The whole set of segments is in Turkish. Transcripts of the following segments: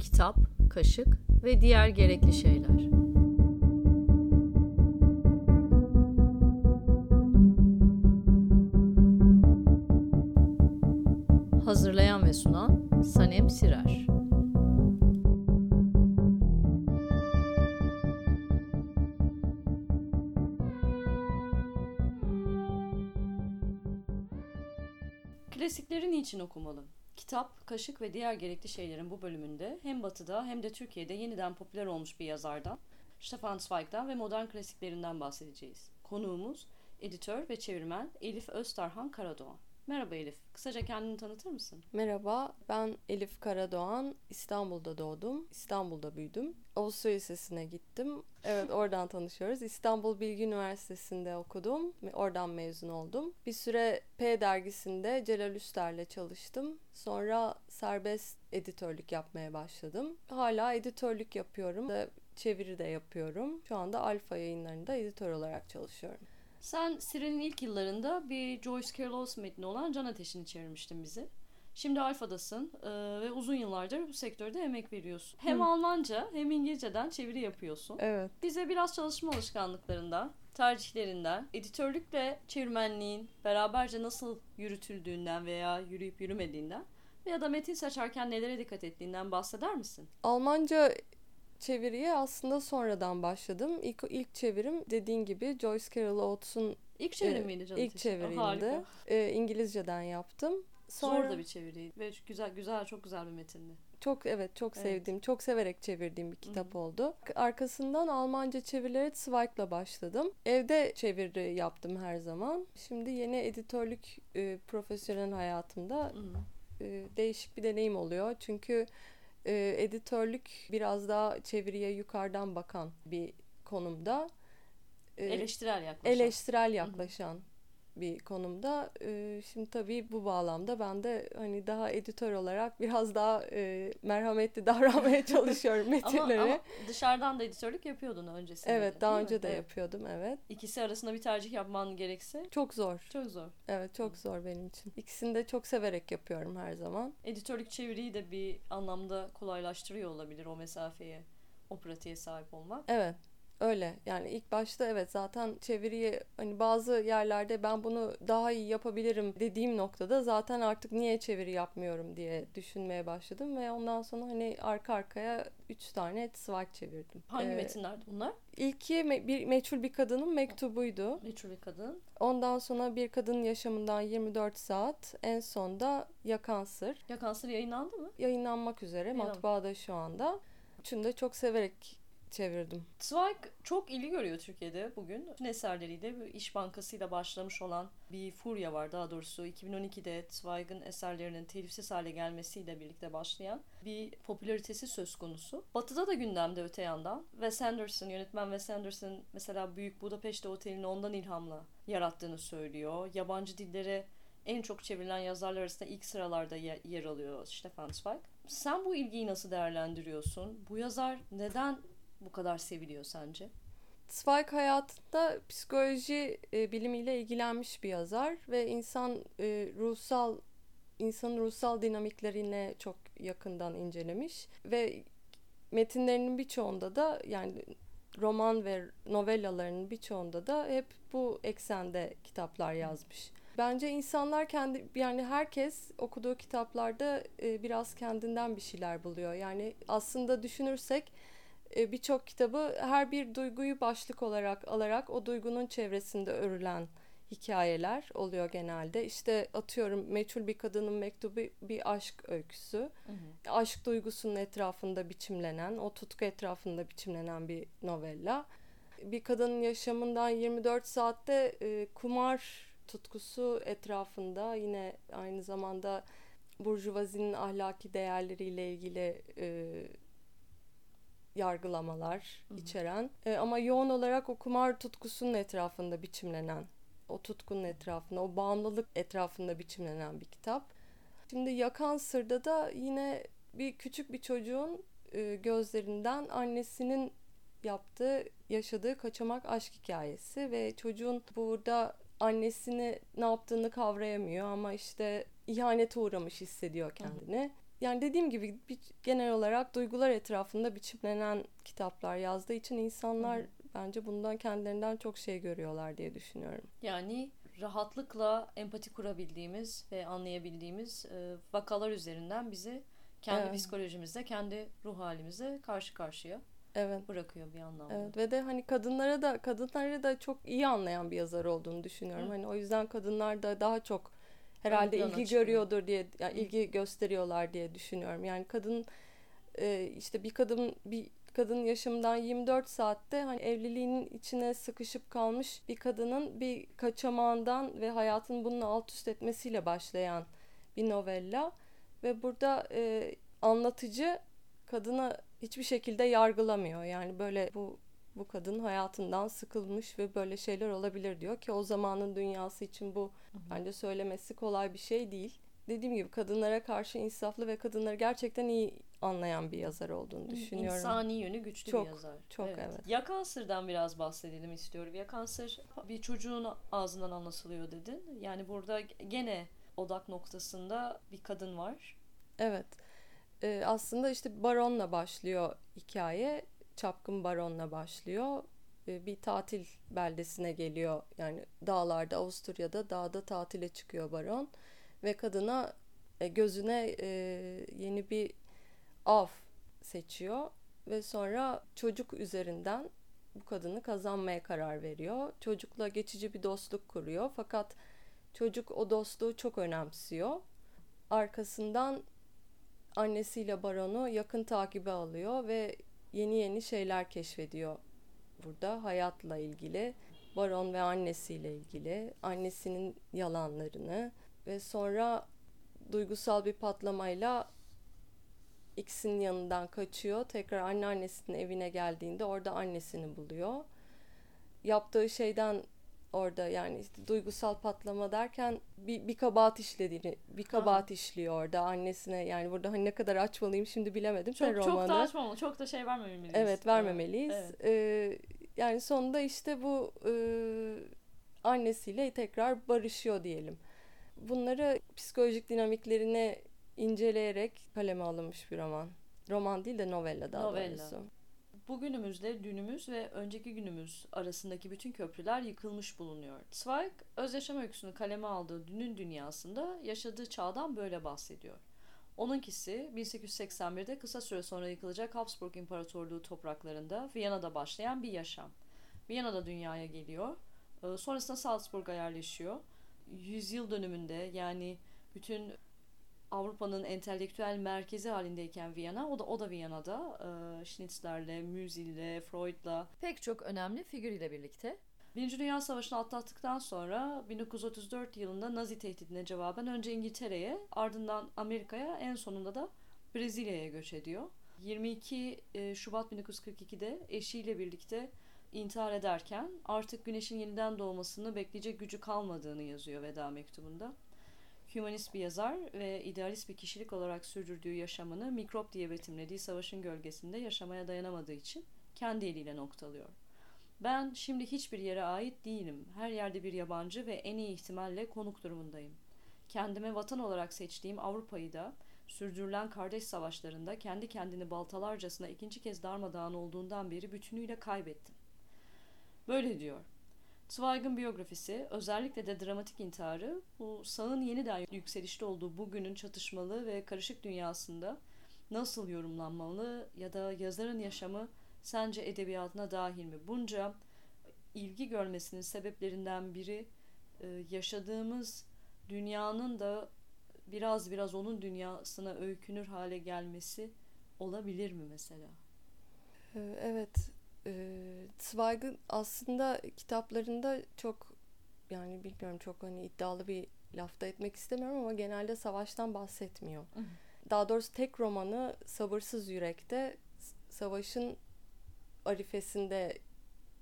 Kitap, kaşık ve diğer gerekli şeyler. Niçin okumalı? Kitap, kaşık ve diğer gerekli şeylerin bu bölümünde hem Batı'da hem de Türkiye'de yeniden popüler olmuş bir yazardan, Stefan Zweig'dan ve modern klasiklerinden bahsedeceğiz. Konuğumuz editör ve çevirmen Elif Öztarhan Karadoğan. Merhaba Elif, kısaca kendini tanıtır mısın? Merhaba, ben Elif Karadoğan. İstanbul'da doğdum, İstanbul'da büyüdüm. Avusturya Lisesi'ne gittim. Evet, oradan tanışıyoruz. İstanbul Bilgi Üniversitesi'nde okudum oradan mezun oldum. Bir süre P dergisinde Celal Üster'le çalıştım. Sonra serbest editörlük yapmaya başladım. Hala editörlük yapıyorum. Çeviri de yapıyorum. Şu anda Alfa yayınlarında editör olarak çalışıyorum. Sen Siren'in ilk yıllarında bir Joyce Carol Oates metni olan Can Ateşi'ni çevirmiştin bizi. Şimdi Alfa'dasın e, ve uzun yıllardır bu sektörde emek veriyorsun. Hem Hı. Almanca hem İngilizceden çeviri yapıyorsun. Evet. Bize biraz çalışma alışkanlıklarından, tercihlerinden, editörlükle çevirmenliğin beraberce nasıl yürütüldüğünden veya yürüyüp yürümediğinden veya da metin seçerken nelere dikkat ettiğinden bahseder misin? Almanca çeviriye aslında sonradan başladım. İlk, ilk çevirim dediğin gibi Joyce Carol Oates'un İlk çevirim e, miydi canım? İlk çeviriydi. E, İngilizceden yaptım. Sonra... Zor da bir çeviriydi ve güzel güzel çok güzel bir metindi. Çok evet çok evet. sevdiğim, çok severek çevirdiğim bir kitap Hı-hı. oldu. Arkasından Almanca çevirilere Zweig'la başladım. Evde çeviri yaptım her zaman. Şimdi yeni editörlük e, profesyonel hayatımda e, değişik bir deneyim oluyor. Çünkü e, editörlük biraz daha çeviriye yukarıdan bakan bir konumda. E, eleştirel yaklaşan. Eleştirel yaklaşan. Hı-hı bir konumda. E, şimdi tabii bu bağlamda ben de hani daha editör olarak biraz daha e, merhametli davranmaya çalışıyorum metinlere. ama, ama dışarıdan da editörlük yapıyordun öncesinde. Evet, daha önce mi? de evet. yapıyordum evet. İkisi arasında bir tercih yapman gerekse çok zor. Çok zor. Evet, çok zor benim için. İkisini de çok severek yapıyorum her zaman. Editörlük çeviriyi de bir anlamda kolaylaştırıyor olabilir o mesafeye, o pratiğe sahip olmak. Evet. Öyle yani ilk başta evet zaten çeviriyi hani bazı yerlerde ben bunu daha iyi yapabilirim dediğim noktada zaten artık niye çeviri yapmıyorum diye düşünmeye başladım ve ondan sonra hani arka arkaya üç tane Zweig çevirdim. Hangi ee, metinlerdi bunlar? İlki me- bir meçhul bir kadının mektubuydu. Meçhul bir kadın. Ondan sonra bir kadının yaşamından 24 saat. En sonda Yakan Sır. Yakan Sır yayınlandı mı? Yayınlanmak üzere. Yayınlandı. Matbaada şu anda. Üçünü de çok severek çevirdim. Zweig çok ilgi görüyor Türkiye'de bugün. Bütün eserleriyle İş Bankası ile başlamış olan bir furya var. Daha doğrusu 2012'de Zweig'in eserlerinin telifsiz hale gelmesiyle birlikte başlayan bir popülaritesi söz konusu. Batı'da da gündemde öte yandan. Wes Anderson, yönetmen Wes Anderson mesela Büyük Budapeşte Oteli'ni ondan ilhamla yarattığını söylüyor. Yabancı dillere en çok çevrilen yazarlar arasında ilk sıralarda yer alıyor Stefan Zweig. Sen bu ilgiyi nasıl değerlendiriyorsun? Bu yazar neden bu kadar seviliyor sence? Zweig hayatında psikoloji e, bilimiyle ilgilenmiş bir yazar ve insan e, ruhsal insanın ruhsal dinamiklerine çok yakından incelemiş ve metinlerinin birçoğunda da yani roman ve novellalarının birçoğunda da hep bu eksende kitaplar yazmış. Bence insanlar kendi yani herkes okuduğu kitaplarda e, biraz kendinden bir şeyler buluyor. Yani aslında düşünürsek birçok kitabı her bir duyguyu başlık olarak alarak o duygunun çevresinde örülen hikayeler oluyor genelde. İşte atıyorum meçhul bir kadının mektubu bir aşk öyküsü. Hı hı. Aşk duygusunun etrafında biçimlenen, o tutku etrafında biçimlenen bir novella. Bir kadının yaşamından 24 saatte e, kumar tutkusu etrafında yine aynı zamanda burjuvazinin ahlaki değerleriyle ilgili e, yargılamalar Hı-hı. içeren e, ama yoğun olarak o kumar tutkusunun etrafında biçimlenen, o tutkunun etrafında, o bağımlılık etrafında biçimlenen bir kitap. Şimdi Yakan Sır'da da yine bir küçük bir çocuğun e, gözlerinden annesinin yaptığı, yaşadığı kaçamak aşk hikayesi ve çocuğun burada annesini ne yaptığını kavrayamıyor ama işte ihanete uğramış hissediyor kendini. Yani dediğim gibi bir, genel olarak duygular etrafında biçimlenen kitaplar yazdığı için insanlar Hı. bence bundan kendilerinden çok şey görüyorlar diye düşünüyorum. Yani rahatlıkla empati kurabildiğimiz ve anlayabildiğimiz e, vakalar üzerinden bizi kendi evet. psikolojimizde, kendi ruh halimize karşı karşıya evet. bırakıyor bir anlamda. Evet ve de hani kadınlara da kadınları da çok iyi anlayan bir yazar olduğunu düşünüyorum. Hı. Hani o yüzden kadınlar da daha çok herhalde ilgi çıkıyor. görüyordur diye yani ilgi gösteriyorlar diye düşünüyorum. Yani kadın e, işte bir kadın bir kadın yaşamından 24 saatte hani evliliğinin içine sıkışıp kalmış bir kadının bir kaçamağından ve hayatın bunun alt üst etmesiyle başlayan bir novella ve burada e, anlatıcı kadını hiçbir şekilde yargılamıyor. Yani böyle bu bu kadın hayatından sıkılmış ve böyle şeyler olabilir diyor ki o zamanın dünyası için bu bence söylemesi kolay bir şey değil. Dediğim gibi kadınlara karşı insaflı ve kadınları gerçekten iyi anlayan bir yazar olduğunu düşünüyorum. İnsani yönü güçlü çok, bir yazar. Çok evet. evet. Yakansır'dan biraz bahsedelim istiyorum. Yakansır bir çocuğun ağzından anlatılıyor dedin. Yani burada gene odak noktasında bir kadın var. Evet. Ee, aslında işte Baron'la başlıyor hikaye. Çapkın Baron'la başlıyor. Ee, bir tatil beldesine geliyor. Yani dağlarda Avusturya'da dağda tatile çıkıyor Baron. Ve kadına e, gözüne e, yeni bir av seçiyor. Ve sonra çocuk üzerinden bu kadını kazanmaya karar veriyor. Çocukla geçici bir dostluk kuruyor. Fakat çocuk o dostluğu çok önemsiyor. Arkasından annesiyle Baron'u yakın takibe alıyor ve yeni yeni şeyler keşfediyor burada hayatla ilgili. Baron ve annesiyle ilgili, annesinin yalanlarını ve sonra duygusal bir patlamayla X'in yanından kaçıyor. Tekrar anneannesinin evine geldiğinde orada annesini buluyor. Yaptığı şeyden orada yani işte duygusal patlama derken bir, bir kabahat işlediğini bir kabahat Aha. işliyor orada annesine yani burada hani ne kadar açmalıyım şimdi bilemedim çok, romanı. Çok da açmamalı çok da şey vermemeliyiz. Evet vermemeliyiz. Evet. Ee, yani sonunda işte bu e, annesiyle tekrar barışıyor diyelim. Bunları psikolojik dinamiklerini inceleyerek kaleme alınmış bir roman. Roman değil de novella daha novella. doğrusu bugünümüzle dünümüz ve önceki günümüz arasındaki bütün köprüler yıkılmış bulunuyor. Zweig, öz yaşam öyküsünü kaleme aldığı dünün dünyasında yaşadığı çağdan böyle bahsediyor. Onunkisi 1881'de kısa süre sonra yıkılacak Habsburg İmparatorluğu topraklarında Viyana'da başlayan bir yaşam. Viyana'da dünyaya geliyor. Ee, sonrasında Salzburg'a yerleşiyor. Yüzyıl dönümünde yani bütün Avrupa'nın entelektüel merkezi halindeyken Viyana, o da o da Viyana'da e, Schnitzler'le, Müzil'le, Freud'la pek çok önemli figür ile birlikte. Birinci Dünya Savaşı'nı atlattıktan sonra 1934 yılında Nazi tehdidine cevaben önce İngiltere'ye ardından Amerika'ya en sonunda da Brezilya'ya göç ediyor. 22 e, Şubat 1942'de eşiyle birlikte intihar ederken artık güneşin yeniden doğmasını bekleyecek gücü kalmadığını yazıyor veda mektubunda. Hümanist bir yazar ve idealist bir kişilik olarak sürdürdüğü yaşamını mikrop diye betimlediği savaşın gölgesinde yaşamaya dayanamadığı için kendi eliyle noktalıyor. Ben şimdi hiçbir yere ait değilim. Her yerde bir yabancı ve en iyi ihtimalle konuk durumundayım. Kendime vatan olarak seçtiğim Avrupa'yı da sürdürülen kardeş savaşlarında kendi kendini baltalarcasına ikinci kez darmadağın olduğundan beri bütünüyle kaybettim. Böyle diyor. Zweig'ın biyografisi özellikle de dramatik intiharı bu sağın yeniden yükselişte olduğu bugünün çatışmalı ve karışık dünyasında nasıl yorumlanmalı ya da yazarın yaşamı sence edebiyatına dahil mi? Bunca ilgi görmesinin sebeplerinden biri e, yaşadığımız dünyanın da biraz biraz onun dünyasına öykünür hale gelmesi olabilir mi mesela? Ee, evet e, Zweig'ın aslında kitaplarında çok yani bilmiyorum çok hani iddialı bir lafta etmek istemiyorum ama genelde savaştan bahsetmiyor. Hı. Daha doğrusu tek romanı Sabırsız Yürek'te savaşın arifesinde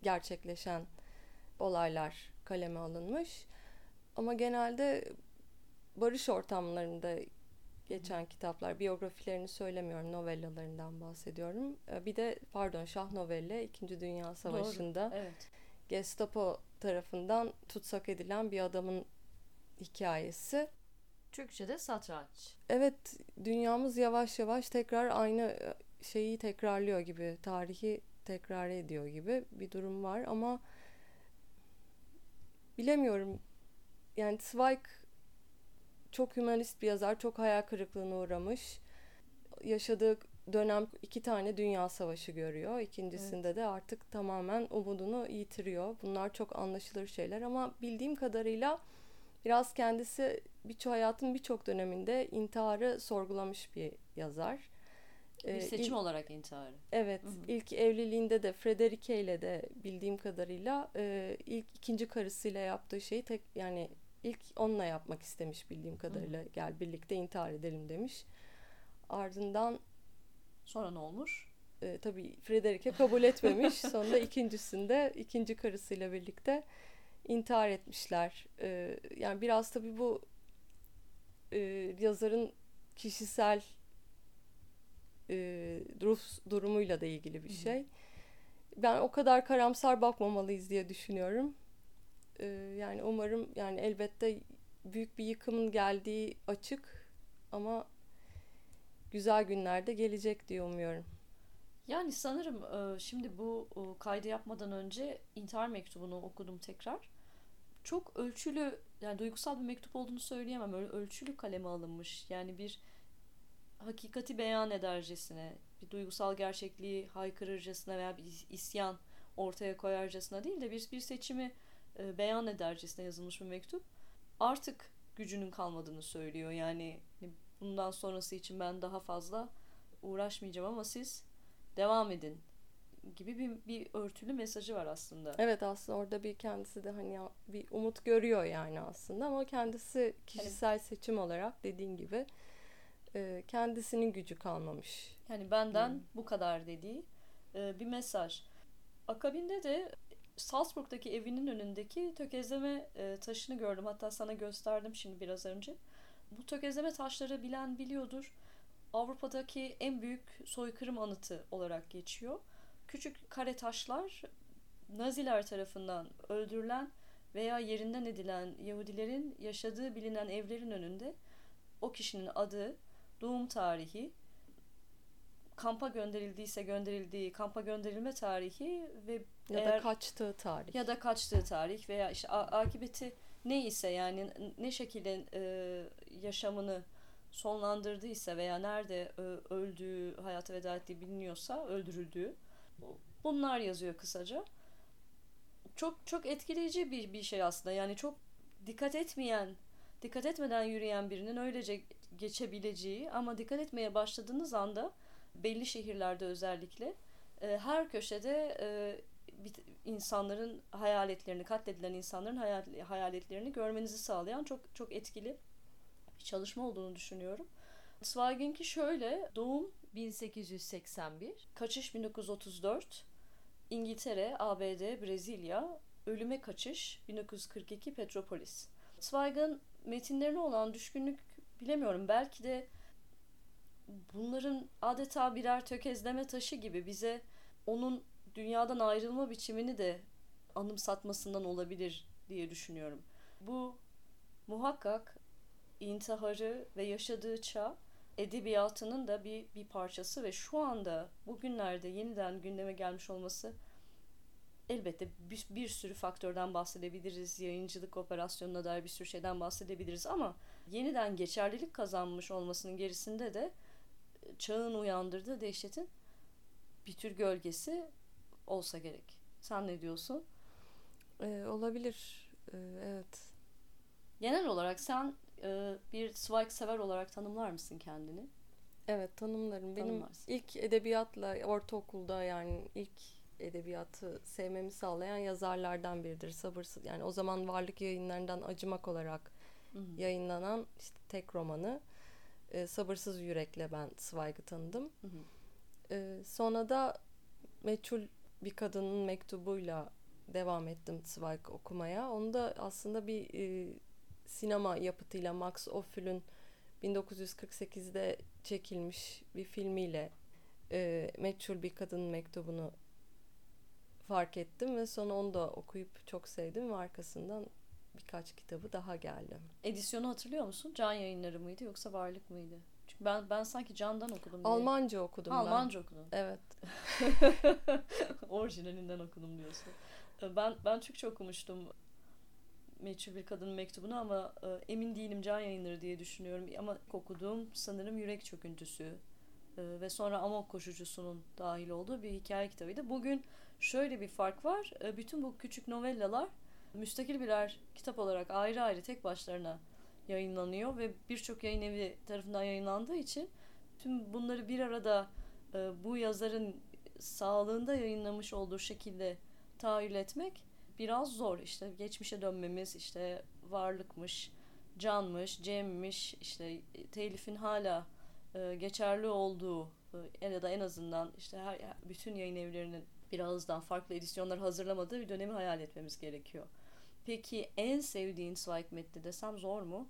gerçekleşen olaylar kaleme alınmış. Ama genelde barış ortamlarında geçen kitaplar. Biyografilerini söylemiyorum, novellalarından bahsediyorum. Ee, bir de pardon Şah Novelle 2. Dünya Savaşı'nda Doğru, evet. Gestapo tarafından tutsak edilen bir adamın hikayesi. Türkçe'de satranç. Evet, dünyamız yavaş yavaş tekrar aynı e, şeyi tekrarlıyor gibi, tarihi tekrar ediyor gibi bir durum var ama bilemiyorum. Yani Zweig çok hümanist bir yazar, çok hayal kırıklığına uğramış. Yaşadığı dönem iki tane dünya savaşı görüyor. İkincisinde evet. de artık tamamen umudunu yitiriyor. Bunlar çok anlaşılır şeyler ama bildiğim kadarıyla biraz kendisi birçok hayatın birçok döneminde intiharı sorgulamış bir yazar. Bir ee, seçim ilk, olarak intiharı. Evet. Hı hı. ilk evliliğinde de Frederike ile de bildiğim kadarıyla e, ilk ikinci karısıyla yaptığı şeyi tek yani ilk onunla yapmak istemiş bildiğim kadarıyla. Hı. Gel birlikte intihar edelim demiş. Ardından sonra ne olmuş? E, tabii Frederike kabul etmemiş. Sonunda ikincisinde ikinci karısıyla birlikte intihar etmişler. E, yani biraz tabii bu e, yazarın kişisel e, ruh durumuyla da ilgili bir şey. Ben o kadar karamsar bakmamalıyız diye düşünüyorum. E, yani umarım yani elbette büyük bir yıkımın geldiği açık ama güzel günlerde gelecek diye umuyorum. Yani sanırım e, şimdi bu e, kaydı yapmadan önce intihar mektubunu okudum tekrar. Çok ölçülü yani duygusal bir mektup olduğunu söyleyemem. Öyle ölçülü kaleme alınmış. Yani bir hakikati beyan edercesine, bir duygusal gerçekliği haykırırcasına veya bir isyan ortaya koyarcasına değil de bir, bir seçimi e, beyan edercesine yazılmış bir mektup. Artık gücünün kalmadığını söylüyor. Yani bundan sonrası için ben daha fazla uğraşmayacağım ama siz devam edin gibi bir, bir örtülü mesajı var aslında. Evet aslında orada bir kendisi de hani bir umut görüyor yani aslında ama kendisi kişisel hani, seçim olarak dediğin gibi e, kendisinin gücü kalmamış. Yani benden hmm. bu kadar dediği e, bir mesaj. Akabinde de Salzburg'daki evinin önündeki tökezleme e, taşını gördüm. Hatta sana gösterdim şimdi biraz önce. Bu tökezleme taşları bilen biliyordur. Avrupa'daki en büyük soykırım anıtı olarak geçiyor. Küçük kare taşlar Naziler tarafından öldürülen veya yerinden edilen Yahudilerin yaşadığı bilinen evlerin önünde o kişinin adı, doğum tarihi, kampa gönderildiyse gönderildiği, kampa gönderilme tarihi ve ya eğer, da kaçtığı tarih. Ya da kaçtığı tarih veya işte akıbeti neyse yani ne şekilde e, yaşamını sonlandırdıysa veya nerede e, öldüğü, hayata veda ettiği biliniyorsa, öldürüldüğü bunlar yazıyor kısaca. Çok çok etkileyici bir bir şey aslında. Yani çok dikkat etmeyen, dikkat etmeden yürüyen birinin öylece geçebileceği ama dikkat etmeye başladığınız anda belli şehirlerde özellikle e, her köşede e, insanların hayaletlerini, katledilen insanların hayal, hayaletlerini görmenizi sağlayan çok çok etkili bir çalışma olduğunu düşünüyorum. Zweig'inki şöyle, doğum 1881, kaçış 1934, İngiltere, ABD, Brezilya, ölüme kaçış 1942 Petropolis. Zweig'in metinlerine olan düşkünlük bilemiyorum belki de bunların adeta birer tökezleme taşı gibi bize onun dünyadan ayrılma biçimini de anımsatmasından olabilir diye düşünüyorum. Bu muhakkak intiharı ve yaşadığı çağ edebiyatının da bir, bir parçası ve şu anda bugünlerde yeniden gündeme gelmiş olması elbette bir, bir sürü faktörden bahsedebiliriz. Yayıncılık operasyonuna dair bir sürü şeyden bahsedebiliriz ama yeniden geçerlilik kazanmış olmasının gerisinde de çağın uyandırdığı dehşetin bir tür gölgesi olsa gerek. Sen ne diyorsun? Ee, olabilir. Ee, evet. Genel olarak sen e, bir Zweig sever olarak tanımlar mısın kendini? Evet tanımlarım. Benim Tanımlarsın. ilk edebiyatla ortaokulda yani ilk edebiyatı sevmemi sağlayan yazarlardan biridir. Sabırsız yani o zaman varlık yayınlarından acımak olarak Hı-hı. yayınlanan işte tek romanı e, Sabırsız Yürek'le ben Zweig'i tanıdım. E, sonra da Meçhul bir kadının mektubuyla devam ettim Zweig okumaya. Onu da aslında bir e, sinema yapıtıyla Max Ophül'ün 1948'de çekilmiş bir filmiyle e, meçhul bir kadının mektubunu fark ettim ve sonra onu da okuyup çok sevdim ve arkasından birkaç kitabı daha geldi. Edisyonu hatırlıyor musun? Can yayınları mıydı yoksa varlık mıydı? Çünkü ben ben sanki Can'dan okudum. Diye. Almanca okudum ha, ben. Almanca okudun. Evet. Orijinalinden okudum diyorsun. Ben ben Türkçe okumuştum meçhul bir kadının mektubunu ama e, emin değilim can yayınları diye düşünüyorum. Ama okuduğum sanırım Yürek Çöküntüsü e, ve sonra Amok Koşucusu'nun dahil olduğu bir hikaye kitabıydı. Bugün şöyle bir fark var. E, bütün bu küçük novellalar müstakil birer kitap olarak ayrı ayrı tek başlarına yayınlanıyor ve birçok yayın evi tarafından yayınlandığı için tüm bunları bir arada e, bu yazarın sağlığında yayınlamış olduğu şekilde tahayyül etmek biraz zor. İşte geçmişe dönmemiz, işte varlıkmış, canmış, cemmiş, işte telifin hala e, geçerli olduğu e, ya da en azından işte her bütün yayın evlerinin birazdan farklı edisyonlar hazırlamadığı bir dönemi hayal etmemiz gerekiyor. Peki en sevdiğin Zweig metni desem zor mu?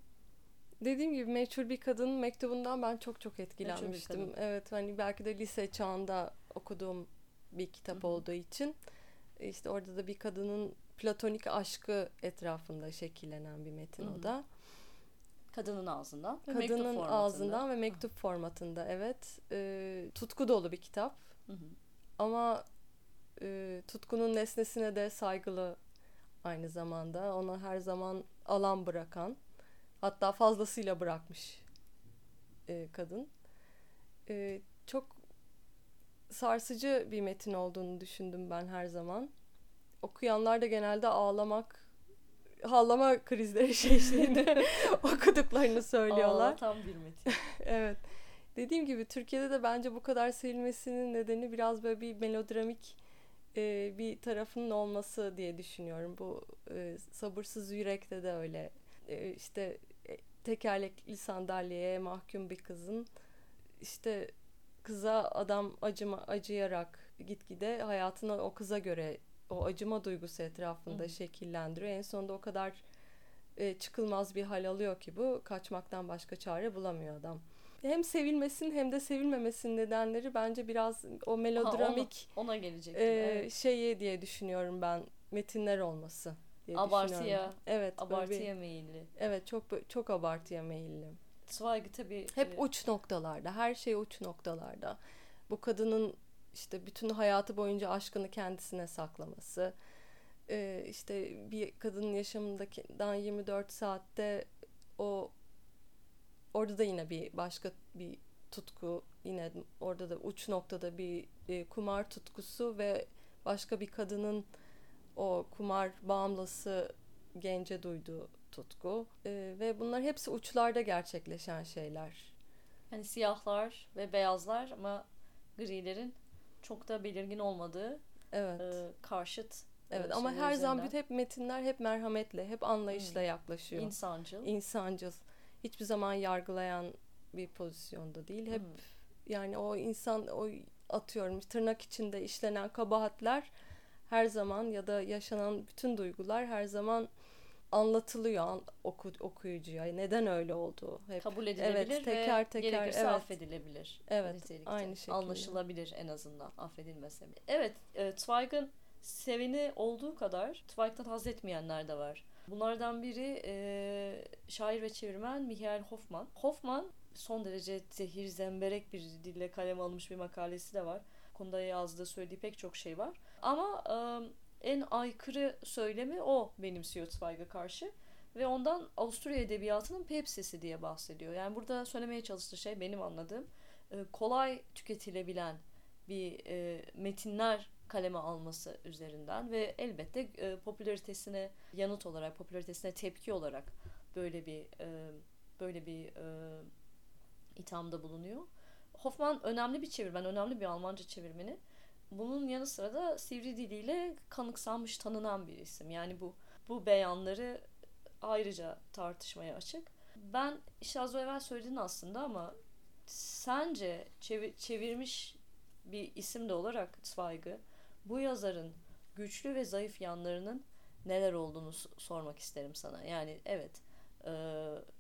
Dediğim gibi meçhul bir kadının mektubundan ben çok çok etkilenmiştim. Evet hani belki de lise çağında okuduğum bir kitap Hı-hı. olduğu için işte orada da bir kadının platonik aşkı etrafında şekillenen bir metin Hı-hı. o da. Kadının ağzından ve Kadının mektup formatında. ağzından ve mektup Hı-hı. formatında evet. E, tutku dolu bir kitap. Hı-hı. Ama e, tutkunun nesnesine de saygılı aynı zamanda. Ona her zaman alan bırakan hatta fazlasıyla bırakmış e, kadın. E, çok sarsıcı bir metin olduğunu düşündüm ben her zaman. Okuyanlar da genelde ağlamak, ağlama krizleri şeklinde okuduklarını söylüyorlar. Aa, tam bir metin. evet. Dediğim gibi Türkiye'de de bence bu kadar sevilmesinin nedeni biraz böyle bir melodramik e, bir tarafının olması diye düşünüyorum. Bu e, sabırsız yürekte de öyle. E, işte e, tekerlekli sandalyeye mahkum bir kızın işte kıza adam acıma acıyarak gitgide hayatını o kıza göre o acıma duygusu etrafında Hı. şekillendiriyor. En sonunda o kadar e, çıkılmaz bir hal alıyor ki bu kaçmaktan başka çare bulamıyor adam. Hem sevilmesin hem de sevilmemesin nedenleri bence biraz o melodramik ha, ona, ona gelecek. E, evet. şeyi diye düşünüyorum ben metinler olması diye abartıya, Evet, abartıya bir, meyilli. Evet, çok çok abartıya meyilli. Zweig tabii. Hep e, uç noktalarda, her şey uç noktalarda. Bu kadının işte bütün hayatı boyunca aşkını kendisine saklaması. Ee, işte bir kadının yaşamındakinden 24 saatte o orada da yine bir başka bir tutku yine orada da uç noktada bir e, kumar tutkusu ve başka bir kadının o kumar bağımlısı gence duyduğu tutku e, ve bunlar hepsi uçlarda gerçekleşen şeyler. Hani siyahlar ve beyazlar ama grilerin çok da belirgin olmadığı evet. e, karşıt e, Evet ama her zaman hep metinler hep merhametle, hep anlayışla hmm. yaklaşıyor. İnsancıl. İnsancıl. Hiçbir zaman yargılayan bir pozisyonda değil. Hep hmm. yani o insan o atıyorum tırnak içinde işlenen kabahatler her zaman ya da yaşanan bütün duygular her zaman anlatılıyor oku, okuyucuya. Neden öyle olduğu. Hep. Kabul edilebilir evet, teker, ve teker, gerekirse evet. affedilebilir. Evet, nitelikte. aynı şekilde. Anlaşılabilir en azından affedilmese bile. Evet, e, Zweig'ın seveni olduğu kadar Zweig'dan haz etmeyenler de var. Bunlardan biri e, şair ve çevirmen Michael Hoffman. Hoffman son derece zehir zemberek bir dille kaleme alınmış bir makalesi de var. Konuda yazdığı söylediği pek çok şey var. Ama e, en aykırı söylemi o benimsiyor Zweig'a karşı. Ve ondan Avusturya Edebiyatı'nın Pepsi'si diye bahsediyor. Yani burada söylemeye çalıştığı şey benim anladığım kolay tüketilebilen bir e, metinler kaleme alması üzerinden ve elbette e, popülaritesine yanıt olarak, popülaritesine tepki olarak böyle bir böyle bir ithamda bulunuyor. Hoffman önemli bir çevirmen, önemli bir Almanca çevirmeni. Bunun yanı sıra da sivri diliyle kanıksanmış tanınan bir isim. Yani bu bu beyanları ayrıca tartışmaya açık. Ben işte az evvel söyledin aslında ama sence çevir, çevirmiş bir isim de olarak Zweig'ı bu yazarın güçlü ve zayıf yanlarının neler olduğunu sormak isterim sana. Yani evet e,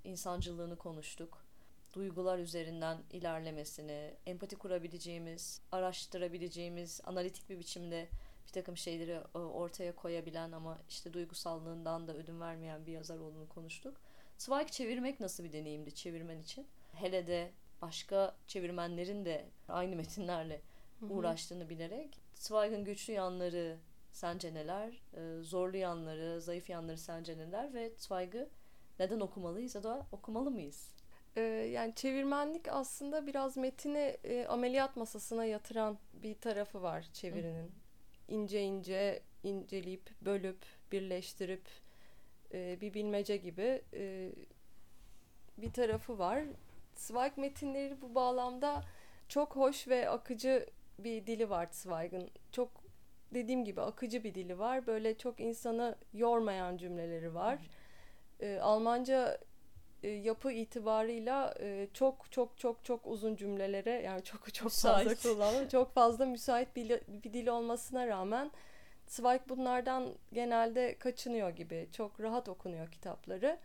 insancılığını konuştuk. duygular üzerinden ilerlemesini, empati kurabileceğimiz, araştırabileceğimiz, analitik bir biçimde bir takım şeyleri e, ortaya koyabilen ama işte duygusallığından da ödün vermeyen bir yazar olduğunu konuştuk. Zweig çevirmek nasıl bir deneyimdi çevirmen için? Hele de başka çevirmenlerin de aynı metinlerle uğraştığını bilerek Zweig'ın güçlü yanları sence neler, e, zorlu yanları, zayıf yanları sence neler ve Zweig'ı neden okumalıyız ya da okumalı mıyız? Ee, yani çevirmenlik aslında biraz metini e, ameliyat masasına yatıran bir tarafı var çevirinin. Hı. İnce ince inceleyip, bölüp, birleştirip e, bir bilmece gibi e, bir tarafı var. Zweig metinleri bu bağlamda çok hoş ve akıcı bir dili var Zweig'ın. Çok dediğim gibi akıcı bir dili var. Böyle çok insanı yormayan cümleleri var. E, Almanca e, yapı itibarıyla e, çok çok çok çok uzun cümlelere yani çok çok müsait. fazla kullanılıyor. çok fazla müsait bir, bir dil olmasına rağmen Zweig bunlardan genelde kaçınıyor gibi. Çok rahat okunuyor kitapları.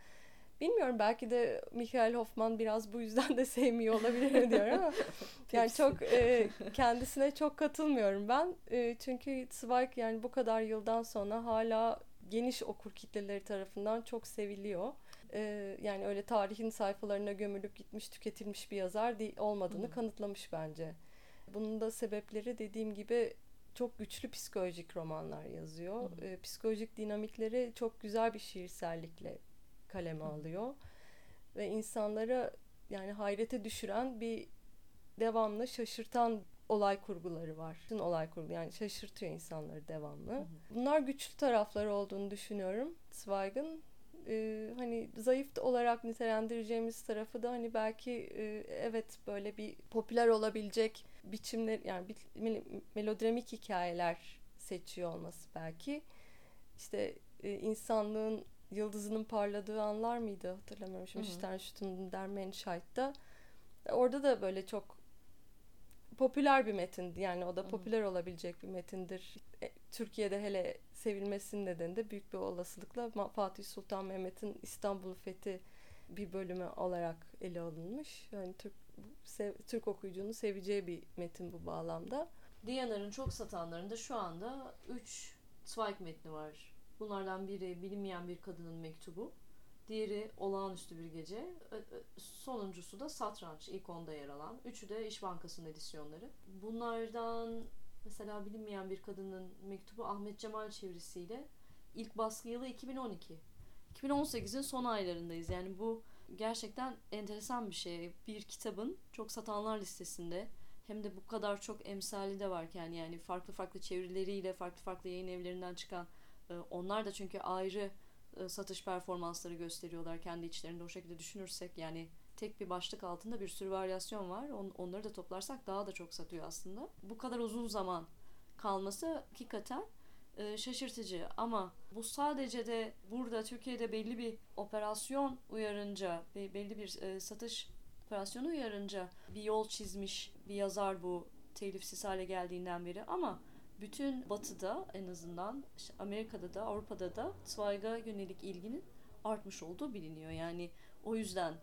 Bilmiyorum belki de Michael Hoffman biraz bu yüzden de sevmiyor olabilir diyor ama yani çok e, kendisine çok katılmıyorum ben. E, çünkü Zweig yani bu kadar yıldan sonra hala geniş okur kitleleri tarafından çok seviliyor. E, yani öyle tarihin sayfalarına gömülüp gitmiş tüketilmiş bir yazar değil, olmadığını hmm. kanıtlamış bence. Bunun da sebepleri dediğim gibi çok güçlü psikolojik romanlar yazıyor. E, psikolojik dinamikleri çok güzel bir şiirsellikle kaleme alıyor. Ve insanları yani hayrete düşüren bir devamlı şaşırtan olay kurguları var. Bütün olay kurgu yani şaşırtıyor insanları devamlı. Bunlar güçlü tarafları olduğunu düşünüyorum Zweig'ın. Ee, hani zayıf olarak nitelendireceğimiz tarafı da hani belki e, evet böyle bir popüler olabilecek biçimler yani bir, melodramik hikayeler seçiyor olması belki. İşte e, insanlığın yıldızının parladığı anlar mıydı hatırlamıyorum şimdi Sternstund'un der Menscheid'da. Orada da böyle çok popüler bir metindi. Yani o da popüler Hı-hı. olabilecek bir metindir. E, Türkiye'de hele sevilmesinin nedeni de büyük bir olasılıkla Fatih Sultan Mehmet'in İstanbul Fethi bir bölümü olarak ele alınmış. Yani Türk sev, Türk okuyucunun seveceği bir metin bu bağlamda. Diyanar'ın çok satanlarında şu anda 3 Zweig metni var. Bunlardan biri bilinmeyen bir kadının mektubu. Diğeri olağanüstü bir gece. Sonuncusu da satranç ilk onda yer alan. Üçü de İş Bankası'nın edisyonları. Bunlardan mesela bilinmeyen bir kadının mektubu Ahmet Cemal çevirisiyle ilk baskı yılı 2012. 2018'in son aylarındayız. Yani bu gerçekten enteresan bir şey. Bir kitabın çok satanlar listesinde hem de bu kadar çok emsali de varken yani farklı farklı çevirileriyle farklı farklı yayın evlerinden çıkan onlar da çünkü ayrı e, satış performansları gösteriyorlar kendi içlerinde o şekilde düşünürsek yani tek bir başlık altında bir sürü varyasyon var. On, onları da toplarsak daha da çok satıyor aslında. Bu kadar uzun zaman kalması hakikaten e, şaşırtıcı ama bu sadece de burada Türkiye'de belli bir operasyon uyarınca belli bir e, satış operasyonu uyarınca bir yol çizmiş bir yazar bu telifsiz hale geldiğinden beri ama bütün batıda en azından işte Amerika'da da Avrupa'da da Zweig'a yönelik ilginin artmış olduğu biliniyor. Yani o yüzden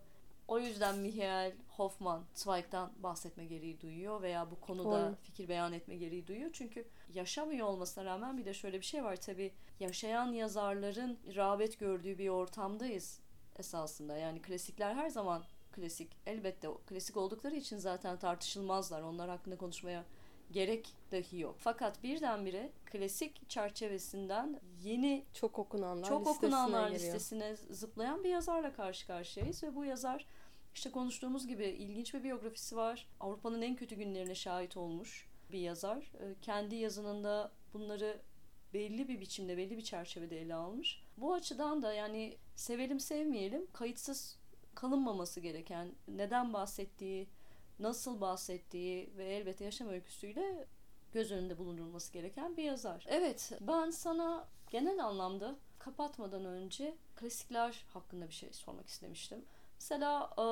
o yüzden Michael Hoffman Zweig'dan bahsetme gereği duyuyor veya bu konuda Doğru. fikir beyan etme gereği duyuyor. Çünkü yaşamıyor olmasına rağmen bir de şöyle bir şey var tabi yaşayan yazarların rağbet gördüğü bir ortamdayız esasında. Yani klasikler her zaman klasik. Elbette klasik oldukları için zaten tartışılmazlar. Onlar hakkında konuşmaya gerek dahi yok. Fakat birdenbire klasik çerçevesinden yeni çok okunanlar, çok listesine okunanlar geliyor. listesine zıplayan bir yazarla karşı karşıyayız ve bu yazar işte konuştuğumuz gibi ilginç bir biyografisi var. Avrupa'nın en kötü günlerine şahit olmuş bir yazar. Ee, kendi yazınında bunları belli bir biçimde, belli bir çerçevede ele almış. Bu açıdan da yani sevelim sevmeyelim kayıtsız kalınmaması gereken, neden bahsettiği, nasıl bahsettiği ve elbette yaşam öyküsüyle göz önünde bulundurulması gereken bir yazar. Evet, ben sana genel anlamda kapatmadan önce klasikler hakkında bir şey sormak istemiştim. Mesela e,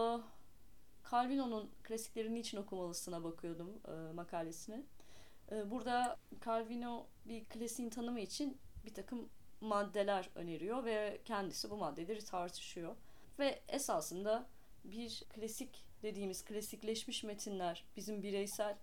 Calvino'nun klasiklerini için okumalısına bakıyordum e, makalesine. E, burada Calvino bir klasiğin tanımı için bir takım maddeler öneriyor ve kendisi bu maddeleri tartışıyor. Ve esasında bir klasik dediğimiz klasikleşmiş metinler bizim bireysel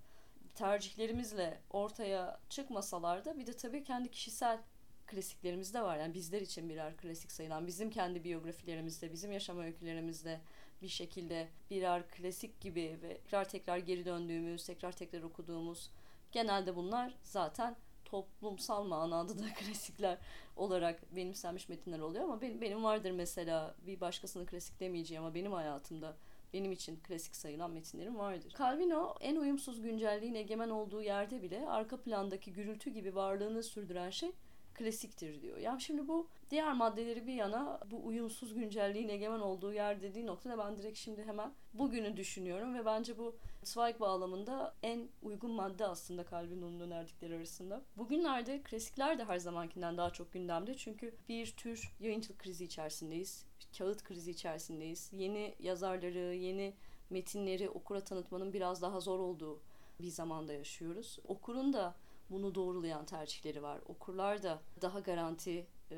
tercihlerimizle ortaya çıkmasalar da bir de tabii kendi kişisel klasiklerimiz de var. Yani bizler için birer klasik sayılan, bizim kendi biyografilerimizde, bizim yaşam öykülerimizde bir şekilde birer klasik gibi ve tekrar tekrar geri döndüğümüz, tekrar tekrar okuduğumuz genelde bunlar zaten toplumsal manada da klasikler olarak benimsenmiş metinler oluyor ama benim, benim vardır mesela bir başkasının klasik demeyeceği ama benim hayatımda benim için klasik sayılan metinlerim vardır. Calvino en uyumsuz güncelliğin egemen olduğu yerde bile arka plandaki gürültü gibi varlığını sürdüren şey klasiktir diyor. Yani şimdi bu diğer maddeleri bir yana bu uyumsuz güncelliğin egemen olduğu yer dediği noktada ben direkt şimdi hemen bugünü düşünüyorum ve bence bu Zweig bağlamında en uygun madde aslında Calvino'nun önerdikleri arasında. Bugünlerde klasikler de her zamankinden daha çok gündemde çünkü bir tür yayıncılık krizi içerisindeyiz. Kağıt krizi içerisindeyiz. Yeni yazarları, yeni metinleri okura tanıtmanın biraz daha zor olduğu bir zamanda yaşıyoruz. Okurun da bunu doğrulayan tercihleri var. Okurlar da daha garanti e,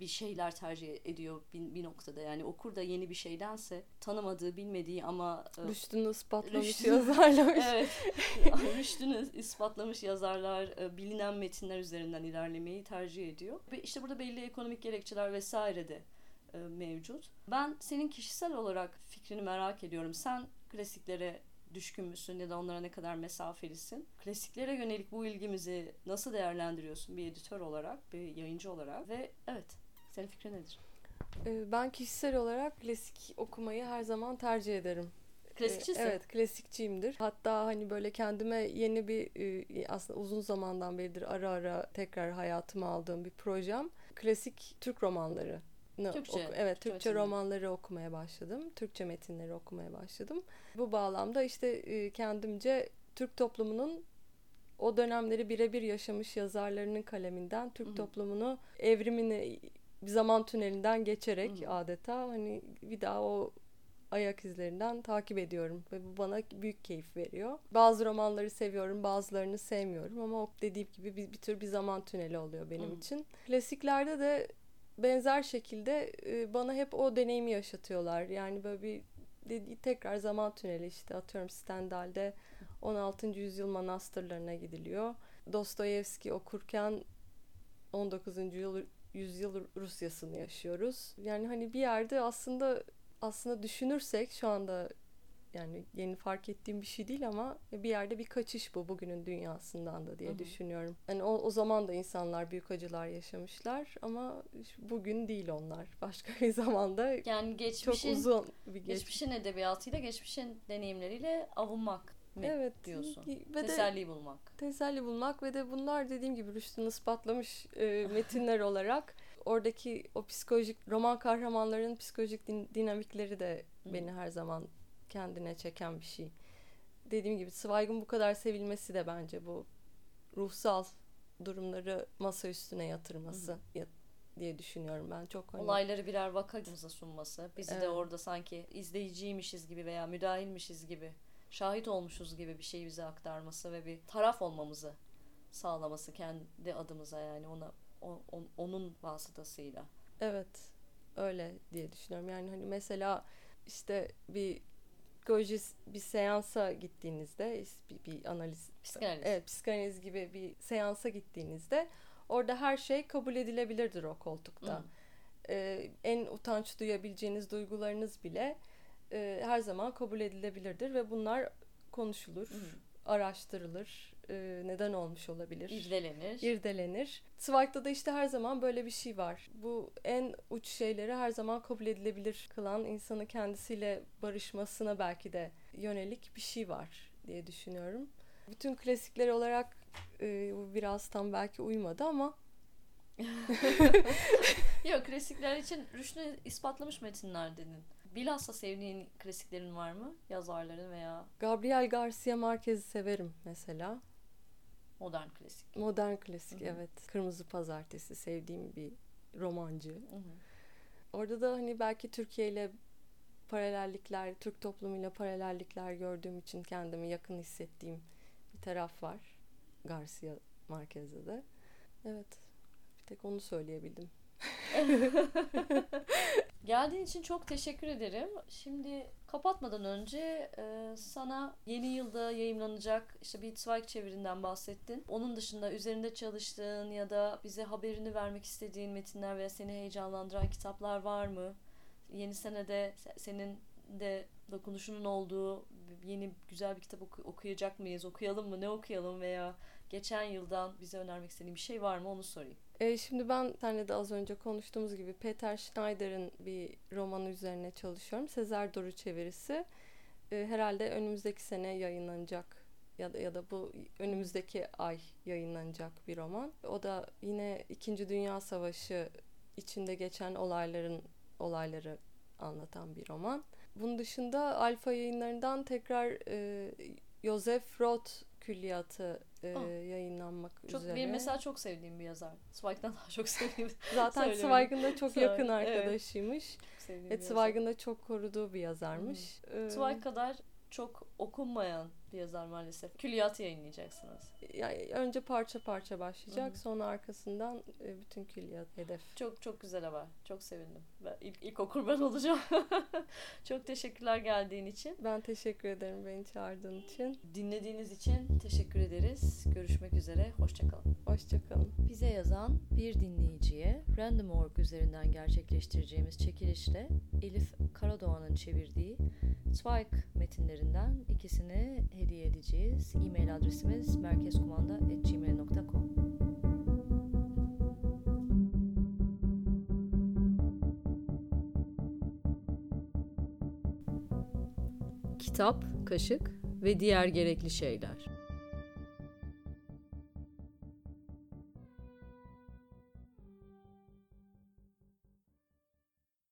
bir şeyler tercih ediyor bir, bir noktada. Yani okur da yeni bir şeydense tanımadığı, bilmediği ama e, Rüştünü ispatlamış Rüştünü, yazarlar. evet. Rüştünü ispatlamış yazarlar e, bilinen metinler üzerinden ilerlemeyi tercih ediyor. Ve işte burada belli ekonomik gerekçeler vesaire de e, mevcut. Ben senin kişisel olarak fikrini merak ediyorum. Sen klasiklere düşkün müsün ya da onlara ne kadar mesafelisin? Klasiklere yönelik bu ilgimizi nasıl değerlendiriyorsun bir editör olarak, bir yayıncı olarak ve evet senin fikrin nedir? Ee, ben kişisel olarak klasik okumayı her zaman tercih ederim. Klasikçisin. Evet, klasikçiyimdir. Hatta hani böyle kendime yeni bir e, aslında uzun zamandan beridir ara ara tekrar hayatıma aldığım bir projem. Klasik Türk romanları Türkçe, oku, evet Türkçe, Türkçe romanları okumaya başladım. Türkçe metinleri okumaya başladım. Bu bağlamda işte e, kendimce Türk toplumunun o dönemleri birebir yaşamış yazarlarının kaleminden Türk Hı-hı. toplumunu evrimini bir zaman tünelinden geçerek Hı-hı. adeta hani bir daha o ayak izlerinden takip ediyorum ve bu bana büyük keyif veriyor. Bazı romanları seviyorum, bazılarını sevmiyorum ama dediğim gibi bir, bir tür bir zaman tüneli oluyor benim Hı. için. Klasiklerde de benzer şekilde e, bana hep o deneyimi yaşatıyorlar. Yani böyle bir dedi, tekrar zaman tüneli işte atıyorum Stendhal'de 16. yüzyıl manastırlarına gidiliyor. Dostoyevski okurken 19. yüzyıl, Rusyasını yaşıyoruz. Yani hani bir yerde aslında aslında düşünürsek şu anda yani yeni fark ettiğim bir şey değil ama bir yerde bir kaçış bu bugünün dünyasından da diye Hı-hı. düşünüyorum. Yani o, o zaman da insanlar büyük acılar yaşamışlar ama bugün değil onlar. Başka bir zamanda yani geçmişin, çok uzun bir geç... geçmişin edebiyatıyla, geçmişin deneyimleriyle avunmak mı evet, diyorsun? Ve teselli de, bulmak. Teselli bulmak ve de bunlar dediğim gibi Rüştü'nü ispatlamış e, metinler olarak oradaki o psikolojik roman kahramanlarının psikolojik din, dinamikleri de beni her zaman kendine çeken bir şey. Dediğim gibi Zweig'ın bu kadar sevilmesi de bence bu ruhsal durumları masa üstüne yatırması ya, diye düşünüyorum ben çok hani... olayları birer vakamıza sunması bizi evet. de orada sanki izleyiciymişiz gibi veya müdahilmişiz gibi şahit olmuşuz gibi bir şeyi bize aktarması ve bir taraf olmamızı sağlaması kendi adımıza yani ona o, on, onun vasıtasıyla. Evet öyle diye düşünüyorum yani hani mesela işte bir psikoloji bir seansa gittiğinizde bir, bir analiz psikanaliz. Evet, psikanaliz gibi bir seansa gittiğinizde orada her şey kabul edilebilirdir o koltukta. Hmm. Ee, en utanç duyabileceğiniz duygularınız bile e, her zaman kabul edilebilirdir ve bunlar konuşulur, hmm. araştırılır, e, neden olmuş olabilir. İrdelenir. İrdelenir. Zweig'da da işte her zaman böyle bir şey var. Bu en uç şeyleri her zaman kabul edilebilir kılan insanı kendisiyle barışmasına belki de yönelik bir şey var diye düşünüyorum. Bütün klasikler olarak e, bu biraz tam belki uymadı ama Yok klasikler için Rüştü ispatlamış metinler dedin. Bilhassa sevdiğin klasiklerin var mı? Yazarların veya... Gabriel Garcia Marquez'i severim mesela. Modern klasik. Modern klasik Hı-hı. evet. Kırmızı Pazartesi sevdiğim bir romancı. Hı-hı. Orada da hani belki Türkiye ile paralellikler, Türk toplumuyla paralellikler gördüğüm için kendimi yakın hissettiğim bir taraf var. Garcia Marquez'de de. Evet. Bir tek onu söyleyebildim. Geldiğin için çok teşekkür ederim. Şimdi kapatmadan önce e, sana yeni yılda yayınlanacak işte bir Zweig çevirinden bahsettin. Onun dışında üzerinde çalıştığın ya da bize haberini vermek istediğin metinler veya seni heyecanlandıran kitaplar var mı? Yeni senede senin de dokunuşunun olduğu yeni güzel bir kitap oku- okuyacak mıyız? Okuyalım mı? Ne okuyalım veya geçen yıldan bize önermek istediğin bir şey var mı? Onu sorayım. E, şimdi ben senle de az önce konuştuğumuz gibi Peter Schneider'in bir romanı üzerine çalışıyorum. Sezer Doru çevirisi. E, herhalde önümüzdeki sene yayınlanacak ya da ya da bu önümüzdeki ay yayınlanacak bir roman. O da yine İkinci Dünya Savaşı içinde geçen olayların olayları anlatan bir roman. Bunun dışında Alfa yayınlarından tekrar e, Joseph Roth külliyatı e, Ah. yayınlanmak Çok üzere. benim mesela çok sevdiğim bir yazar. Zweig'den daha çok sevdiğim. Zaten. Zweig'ın da çok yakın arkadaşıymış. çok Evet, yazar. Zweig'ın da çok koruduğu bir yazarmış. Ee, Zweig kadar çok okunmayan bir yazar maalesef. Külliyatı yayınlayacaksınız. yani önce parça parça başlayacak, Hı sonra arkasından e, bütün külliyat hedef. Çok çok güzel haber. Çok sevindim. Ben ilk, ilk okur ben olacağım. çok teşekkürler geldiğin için. Ben teşekkür ederim beni çağırdığın için. Dinlediğiniz için teşekkür ederiz. Görüşmek üzere. Hoşçakalın. Hoşçakalın. Bize yazan bir dinleyiciye Random.org üzerinden gerçekleştireceğimiz çekilişle Elif Karadoğan'ın çevirdiği Zweig metinlerinden ikisini hediye edeceğiz. E-mail adresimiz merkezkumanda.gmail.com Kitap, kaşık ve diğer gerekli şeyler.